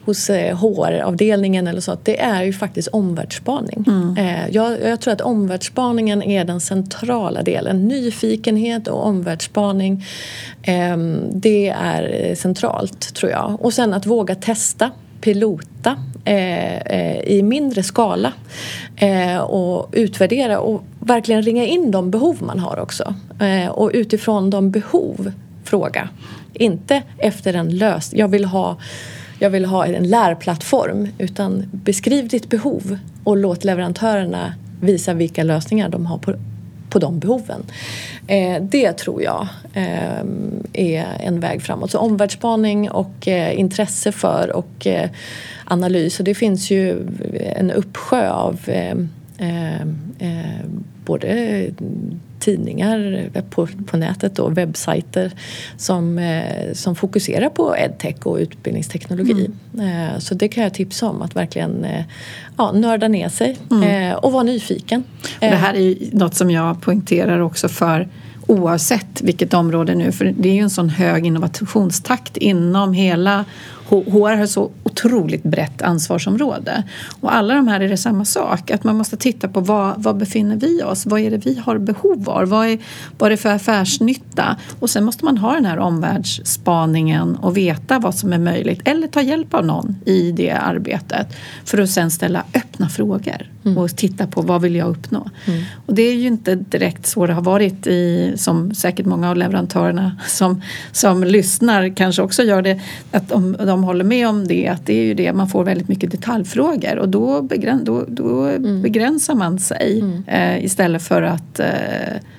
hos HR-avdelningen eller så, det är ju faktiskt omvärldsspaning. Mm. Eh, jag, jag, tror att omvärldsspaningen är den centrala delen. Nyfikenhet och omvärldsspaning, eh, det är centralt tror jag. Och sen att våga testa pilota eh, eh, i mindre skala eh, och utvärdera och verkligen ringa in de behov man har också. Och utifrån de behov fråga. Inte efter en lösning. Jag vill ha jag vill ha en lärplattform utan beskriv ditt behov och låt leverantörerna visa vilka lösningar de har på, på de behoven. Eh, det tror jag eh, är en väg framåt. Så omvärldsspaning och eh, intresse för och eh, analys. Och det finns ju en uppsjö av eh, eh, eh både tidningar på, på nätet och webbsajter som, eh, som fokuserar på edtech och utbildningsteknologi. Mm. Eh, så det kan jag tipsa om, att verkligen eh, ja, nörda ner sig mm. och vara nyfiken. Och det här är något som jag poängterar också för oavsett vilket område nu, för det är ju en sån hög innovationstakt inom hela HR har så otroligt brett ansvarsområde. Och alla de här är det samma sak, att man måste titta på vad, vad befinner vi oss? Vad är det vi har behov av? Vad är, vad är det för affärsnytta? Och sen måste man ha den här omvärldsspaningen och veta vad som är möjligt eller ta hjälp av någon i det arbetet för att sen ställa öppna frågor mm. och titta på vad vill jag uppnå? Mm. Och det är ju inte direkt så det har varit i, som säkert många av leverantörerna som, som lyssnar kanske också gör det, att de, de de håller med om det att det är ju det man får väldigt mycket detaljfrågor och då, begräns, då, då mm. begränsar man sig mm. eh, istället för att eh,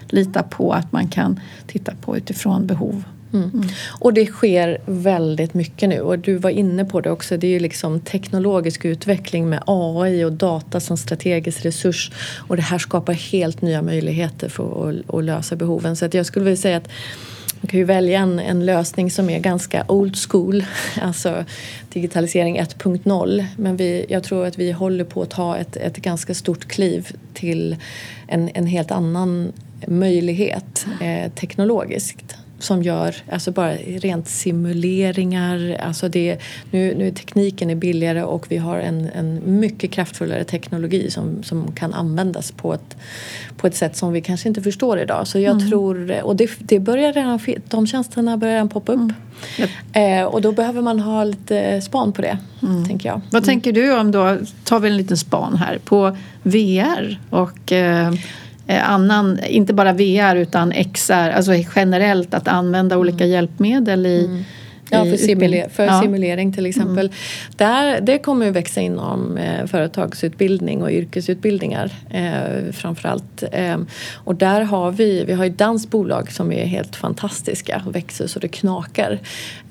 lita på att man kan titta på utifrån behov. Mm. Mm. Och det sker väldigt mycket nu och du var inne på det också. Det är ju liksom teknologisk utveckling med AI och data som strategisk resurs och det här skapar helt nya möjligheter för att, att lösa behoven. Så att jag skulle vilja säga att man kan ju välja en, en lösning som är ganska old school, alltså digitalisering 1.0. Men vi, jag tror att vi håller på att ta ett, ett ganska stort kliv till en, en helt annan möjlighet eh, teknologiskt som gör alltså bara rent simuleringar. Alltså det, nu, nu tekniken är billigare och vi har en, en mycket kraftfullare teknologi som, som kan användas på ett, på ett sätt som vi kanske inte förstår idag. Så jag mm. tror, och det, det börjar redan, de tjänsterna börjar redan poppa upp. Mm. Yep. Eh, och då behöver man ha lite span på det, mm. tänker jag. Vad tänker du om då, tar vi en liten span här, på VR och eh, Eh, annan, inte bara VR utan XR, alltså generellt att använda olika mm. hjälpmedel i mm. Ja, för, simuler för ja. simulering till exempel. Mm. Där, det kommer att växa inom eh, företagsutbildning och yrkesutbildningar eh, framförallt. Eh, och där har vi, vi har ett danskt bolag som är helt fantastiska och växer så det knakar.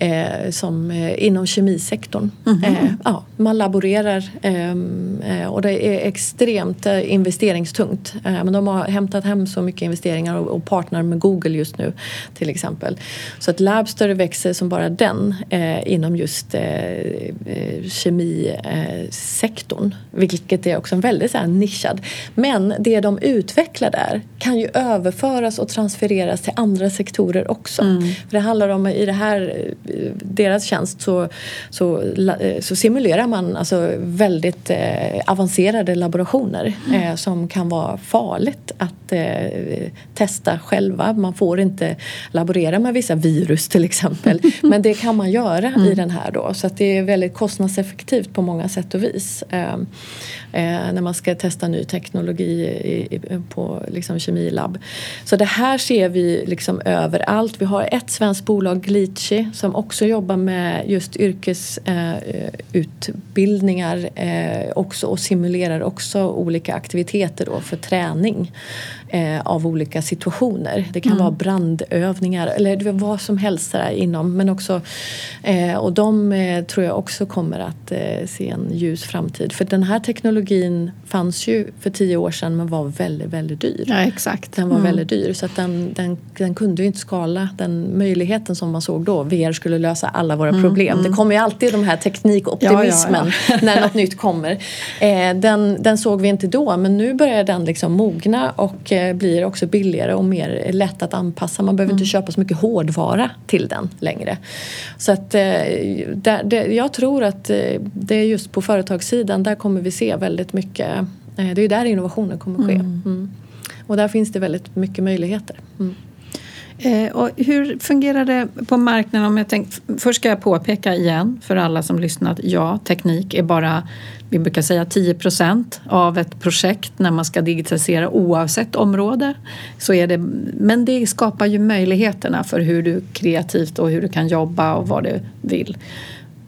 Eh, som eh, inom kemisektorn. Mm -hmm. ja, man laborerar eh, och det är extremt investeringstungt. men de har hämtat hem så mycket investeringar och, och partner med Google just nu till exempel. Så att Labster växer som bara den den eh, inom just eh, eh, kemisektorn. vilket är också en väldigt så här, nischad. Men det de utvecklar där kan ju överföras och transfereras till andra sektorer också. Mm. För det handlar om, i det här, eh, deras tjänst så, så, eh, så simulerar man alltså väldigt eh, avancerade laborationer mm. som kan vara farligt att testa själva. Man får inte laborera med vissa virus till exempel. Men det kan man göra mm. i den här då. Så att det är väldigt kostnadseffektivt på många sätt och vis. Eh, eh, när man ska testa ny teknologi i, i, på liksom, kemilabb. Så det här ser vi liksom överallt. Vi har ett svenskt bolag, Glitchi, som också jobbar med just yrkesutbildningar eh, också och simulerar också olika aktiviteter då för träning eh, av olika situationer. Det kan mm. vara brandövningar eller vad som helst där inom. Men också, eh, och de eh, tror jag också kommer att eh, se en ljus framtid. För den här teknologin fanns ju för tio år sedan men var väldigt, väldigt dyr. Ja, exakt. Den var mm. väldigt dyr så att den, den, den kunde ju inte skala den möjligheten som man såg då. VR skulle lösa alla våra mm, problem. Mm. Det kommer ju alltid de här teknikoptimismen ja, ja, när något nytt kommer. Eh, den, den såg vi inte då men nu börjar den liksom mogna och eh, blir också billigare och mer lätt att anpassa. Man behöver mm. inte köpa så mycket hårdvara till den längre. Så att eh, där, det, jag tror att eh, det är just på företagssidan där kommer vi se väldigt mycket. Eh, det är ju där innovationen kommer ske. Mm. Mm. Och där finns det väldigt mycket möjligheter. Mm. Eh, och hur fungerar det på marknaden? Om jag tänk, först ska jag påpeka igen för alla som lyssnat. Ja, teknik är bara, vi brukar säga 10 procent av ett projekt när man ska digitalisera oavsett område. Så är det, men det skapar ju möjligheterna för hur du kreativt och hur du kan jobba och vad du vill.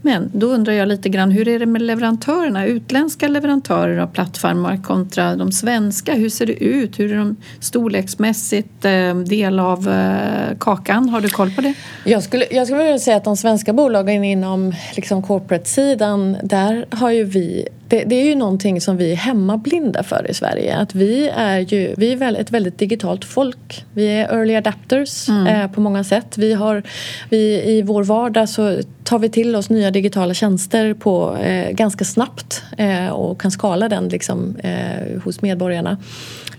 Men då undrar jag lite grann, hur är det med leverantörerna? Utländska leverantörer av plattformar kontra de svenska. Hur ser det ut? Hur är de storleksmässigt eh, del av eh, kakan? Har du koll på det? Jag skulle, jag skulle vilja säga att de svenska bolagen inom liksom corporate-sidan, där har ju vi det, det, är ju någonting som vi är hemmablinda för i Sverige. Att vi är ju vi är ett väldigt digitalt folk. Vi är early adapters mm. eh, på många sätt. Vi har, vi, I vår vardag så tar vi till oss nya digitala tjänster på, eh, ganska snabbt eh, och kan skala den liksom, eh, hos medborgarna.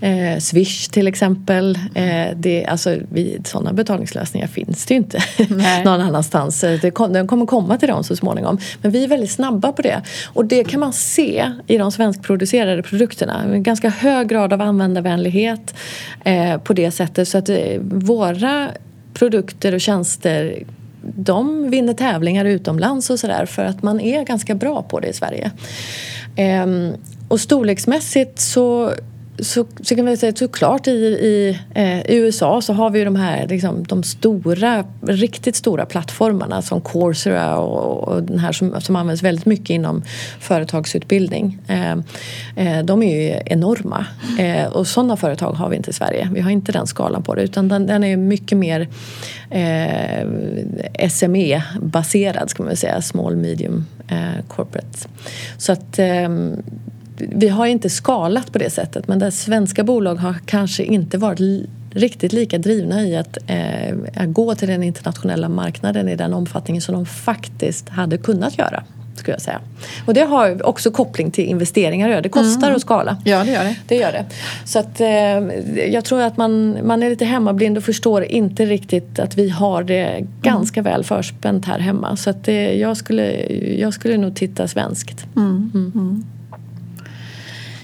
Eh, Swish till exempel. Eh, det, alltså, vi, sådana betalningslösningar finns det ju inte någon annanstans. Det kom, de kommer komma till dem så småningom. Men vi är väldigt snabba på det. Och det kan man se i de svenskproducerade produkterna. En ganska hög grad av användarvänlighet på det sättet. Så att våra produkter och tjänster de vinner tävlingar utomlands och sådär för att man är ganska bra på det i Sverige. Ehm, och storleksmässigt så så, så kan vi säga såklart i, i, eh, i USA så har vi ju de här liksom, de stora, riktigt stora plattformarna som Coursera och, och den här som, som används väldigt mycket inom företagsutbildning. Eh, eh, de är ju enorma eh, och sådana företag har vi inte i Sverige. Vi har inte den skalan på det utan den, den är mycket mer eh, SME-baserad ska man säga, small medium eh, corporate. Så att ehm, vi har inte skalat på det sättet men där svenska bolag har kanske inte varit riktigt lika drivna i att eh, gå till den internationella marknaden i den omfattningen som de faktiskt hade kunnat göra. Skulle jag säga. Och det har också koppling till investeringar Det kostar mm. att skala. Ja, det gör det. det, gör det. Så att, eh, jag tror att man, man är lite hemmablind och förstår inte riktigt att vi har det ganska mm. väl förspänt här hemma. Så att, eh, jag, skulle, jag skulle nog titta svenskt. Mm.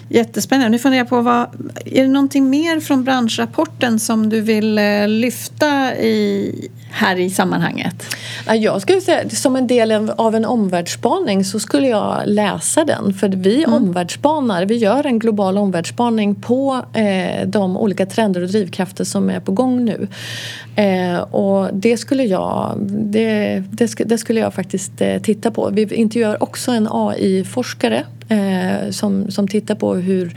Jättespännande. Nu funderar jag på, vad, är det någonting mer från branschrapporten som du vill eh, lyfta i, här i sammanhanget? Jag skulle säga som en del av en omvärldsspaning så skulle jag läsa den. För vi mm. omvärldsspanar, vi gör en global omvärldsspaning på eh, de olika trender och drivkrafter som är på gång nu. Eh, och det skulle jag, det, det, det skulle jag faktiskt eh, titta på. Vi intervjuar också en AI-forskare eh, som, som tittar på hur,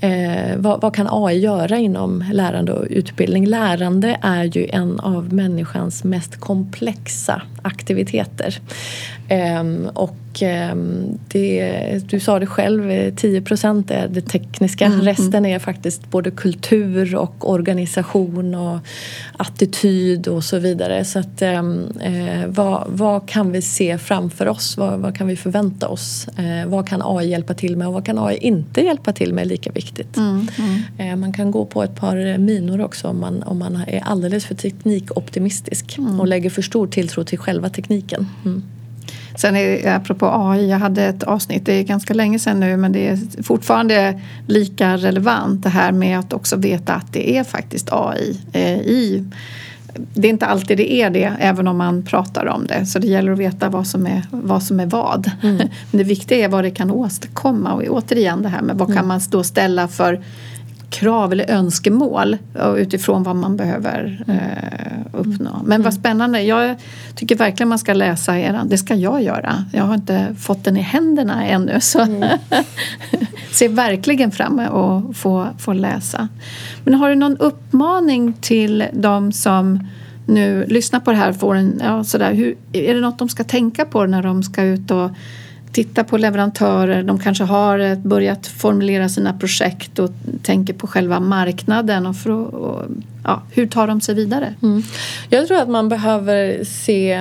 eh, vad, vad, kan AI göra inom lärande och utbildning. Lärande är ju en av människans mest komplexa aktiviteter. Eh, och Ehm, det, du sa det själv, 10 procent är det tekniska. Mm, mm. Resten är faktiskt både kultur och organisation och attityd och så vidare. Så att, ehm, eh, vad, vad, kan vi se framför oss? Vad, vad kan vi förvänta oss? Eh, vad kan AI hjälpa till med och vad kan AI inte hjälpa till med? Lika viktigt. Mm, mm. eh, man kan gå på ett par minor också om man, om man är alldeles för teknikoptimistisk mm. och lägger för stor tilltro till själva tekniken. Sen är, apropå AI, jag hade ett avsnitt, det är ganska länge sedan nu men det är fortfarande lika relevant det här med att också veta att det är faktiskt AI eh, i det är inte alltid det är det, även om man pratar om det. Så det gäller att veta vad som är vad. Som är vad. Mm. Men det viktiga är vad det kan åstadkomma. Och återigen det här med vad mm. kan man då ställa för krav eller önskemål utifrån vad man behöver eh, uppnå. Men vad mm. spännande. Jag tycker verkligen man ska läsa er. Det ska jag göra. Jag har inte fått den i händerna ännu. Så mm. ser verkligen fram emot att få, få läsa. Men har du någon uppmaning till de som nu lyssnar på det här? Får en, ja, sådär, hur, är det något de ska tänka på när de ska ut och titta på leverantörer. De kanske har eh, börjat formulera sina projekt och tänker på själva marknaden. Och, för, att ja, hur tar de sig vidare? Mm. Jag tror att man behöver se,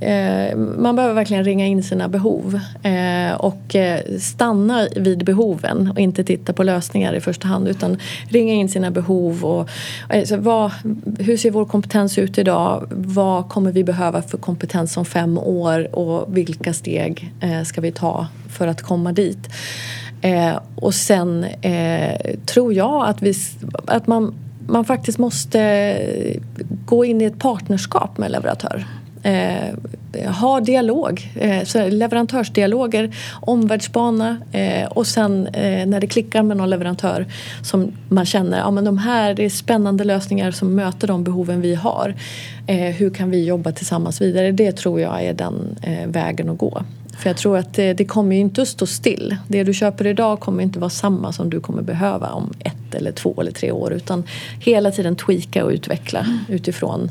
eh, man behöver verkligen ringa in sina behov eh, och eh, stanna vid behoven och inte titta på lösningar i första hand utan ringa in sina behov och alltså, vad, hur ser vår kompetens ut idag? Vad kommer vi behöva för kompetens om fem år och vilka steg eh, ska vi ta för att komma dit? Eh, och sen eh, tror jag att, vi, att man man faktiskt måste eh, gå in i ett partnerskap med leverantör. Eh, ha dialog, eh, så leverantörsdialoger, omvärldsbana eh, och sen eh, när det klickar med någon leverantör som man känner ja, men de här är spännande lösningar som möter de behoven vi har. Eh, hur kan vi jobba tillsammans vidare? Det tror jag är den eh, vägen att gå. För jag tror att det, det kommer ju inte att stå still. Det du köper idag kommer inte vara samma som du kommer behöva om ett eller två eller tre år utan hela tiden tweaka och utveckla mm. utifrån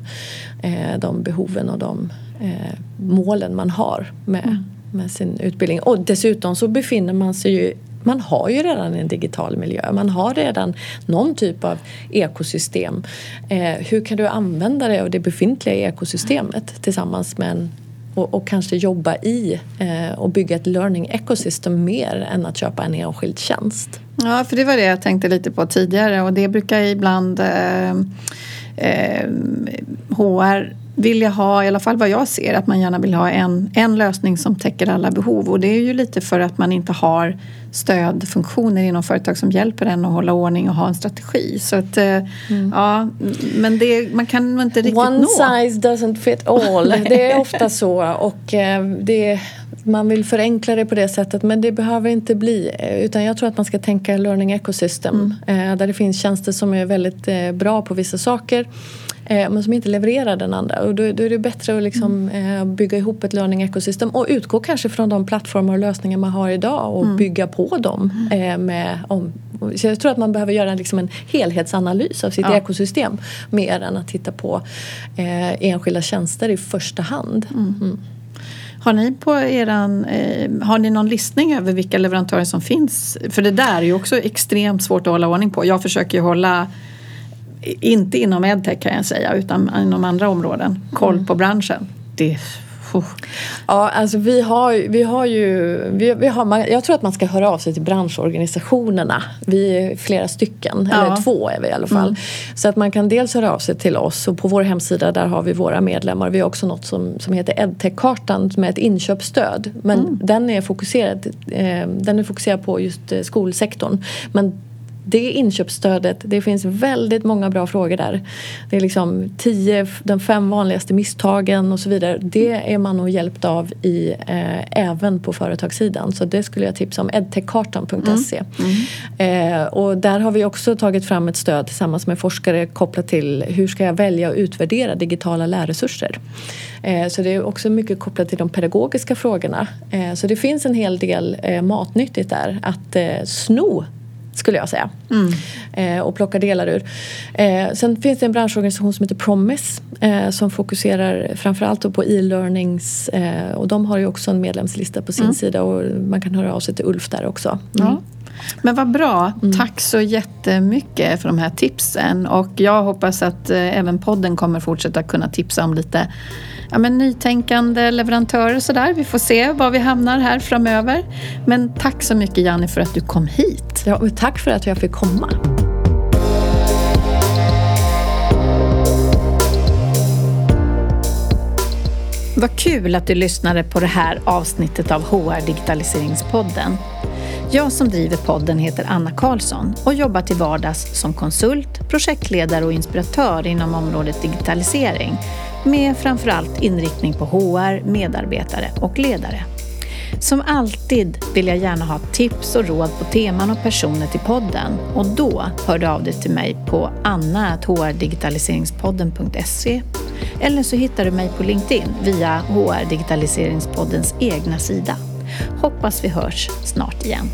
eh, de behoven och de eh, målen man har med, mm. med sin utbildning. Och dessutom så befinner man sig ju man har ju redan en digital miljö, man har redan någon typ av ekosystem. Eh, hur kan du använda det av det befintliga ekosystemet tillsammans med en och, och, kanske jobba i eh, och bygga ett learning ecosystem mer än att köpa en enskild tjänst. Ja, för det var det jag tänkte lite på tidigare och det brukar ibland eh, eh, HR vilja ha, i alla fall vad jag ser, att man gärna vill ha en, en lösning som täcker alla behov. Och det är ju lite för att man inte har stödfunktioner inom företag som hjälper en att hålla ordning och ha en strategi. Så att, eh, mm. ja, men det, man kan inte riktigt One nå. One size doesn't fit all. det är ofta så. Och eh, det man vill förenkla det på det sättet men det behöver inte bli. Utan jag tror att man ska tänka learning ecosystem. Mm. Där det finns tjänster som är väldigt bra på vissa saker Eh, men som inte levererar den andra. Och då, då är det bättre att liksom, mm. Eh, bygga ihop ett learning ecosystem och utgå kanske från de plattformar och lösningar man har idag och mm. bygga på dem. Mm. Eh, med, om, så jag tror att man behöver göra liksom en helhetsanalys av sitt ja. ekosystem mer än att titta på eh, enskilda tjänster i första hand. Har ni på eran, eh, har ni någon listning över vilka leverantörer som finns? För det där är ju också extremt svårt att hålla ordning på. Jag försöker ju hålla inte inom edtech kan jag säga utan inom andra områden. Koll mm. på branschen. Det Ja, alltså vi har, vi har ju... Vi, vi har, jag tror att man ska höra av sig till branschorganisationerna. Vi är flera stycken, ja. eller två är vi i alla fall. Mm. Så att man kan dels höra av sig till oss och på vår hemsida där har vi våra medlemmar. Vi har också något som, som heter Edtech-kartan med ett inköpsstöd. Men mm. den, är fokuserad, eh, den är fokuserad på just eh, skolsektorn. Men det inköpsstödet, det finns väldigt många bra frågor där. Det är liksom tio, de fem vanligaste misstagen och så vidare. Det är man nog hjälpt av i, eh, även på företagssidan. Så det skulle jag tipsa om, edtechkartan.se. Mm. Mm. Eh, och där har vi också tagit fram ett stöd tillsammans med forskare kopplat till hur ska jag välja och utvärdera digitala lärresurser. Eh, så det är också mycket kopplat till de pedagogiska frågorna. Eh, så det finns en hel del eh, matnyttigt där att sno skulle jag säga. Mm. Eh, och plocka delar ur. Eh, sen finns det en branschorganisation som heter Promise eh, som fokuserar framförallt på e-learnings eh, och de har ju också en medlemslista på sin mm. sida och man kan höra av sig till Ulf där också. Mm. Ja. Men vad bra. Mm. Tack så jättemycket för de här tipsen och jag hoppas att eh, även podden kommer fortsätta kunna tipsa om lite ja, men nytänkande leverantörer och sådär. Vi får se var vi hamnar här framöver. Men tack så mycket Janni för att du kom hit. Ja, tack för att jag fick komma. Vad kul att du lyssnade på det här avsnittet av HR Digitaliseringspodden. Jag som driver podden heter Anna Karlsson och jobbar till vardags som konsult, projektledare och inspiratör inom området digitalisering med framförallt inriktning på HR, medarbetare och ledare. Som alltid vill jag gärna ha tips och råd på teman och personer till podden och då hör du av dig till mig på anna.hrdigitaliseringspodden.se eller så hittar du mig på LinkedIn via HR Digitaliseringspoddens egna sida. Hoppas vi hörs snart igen.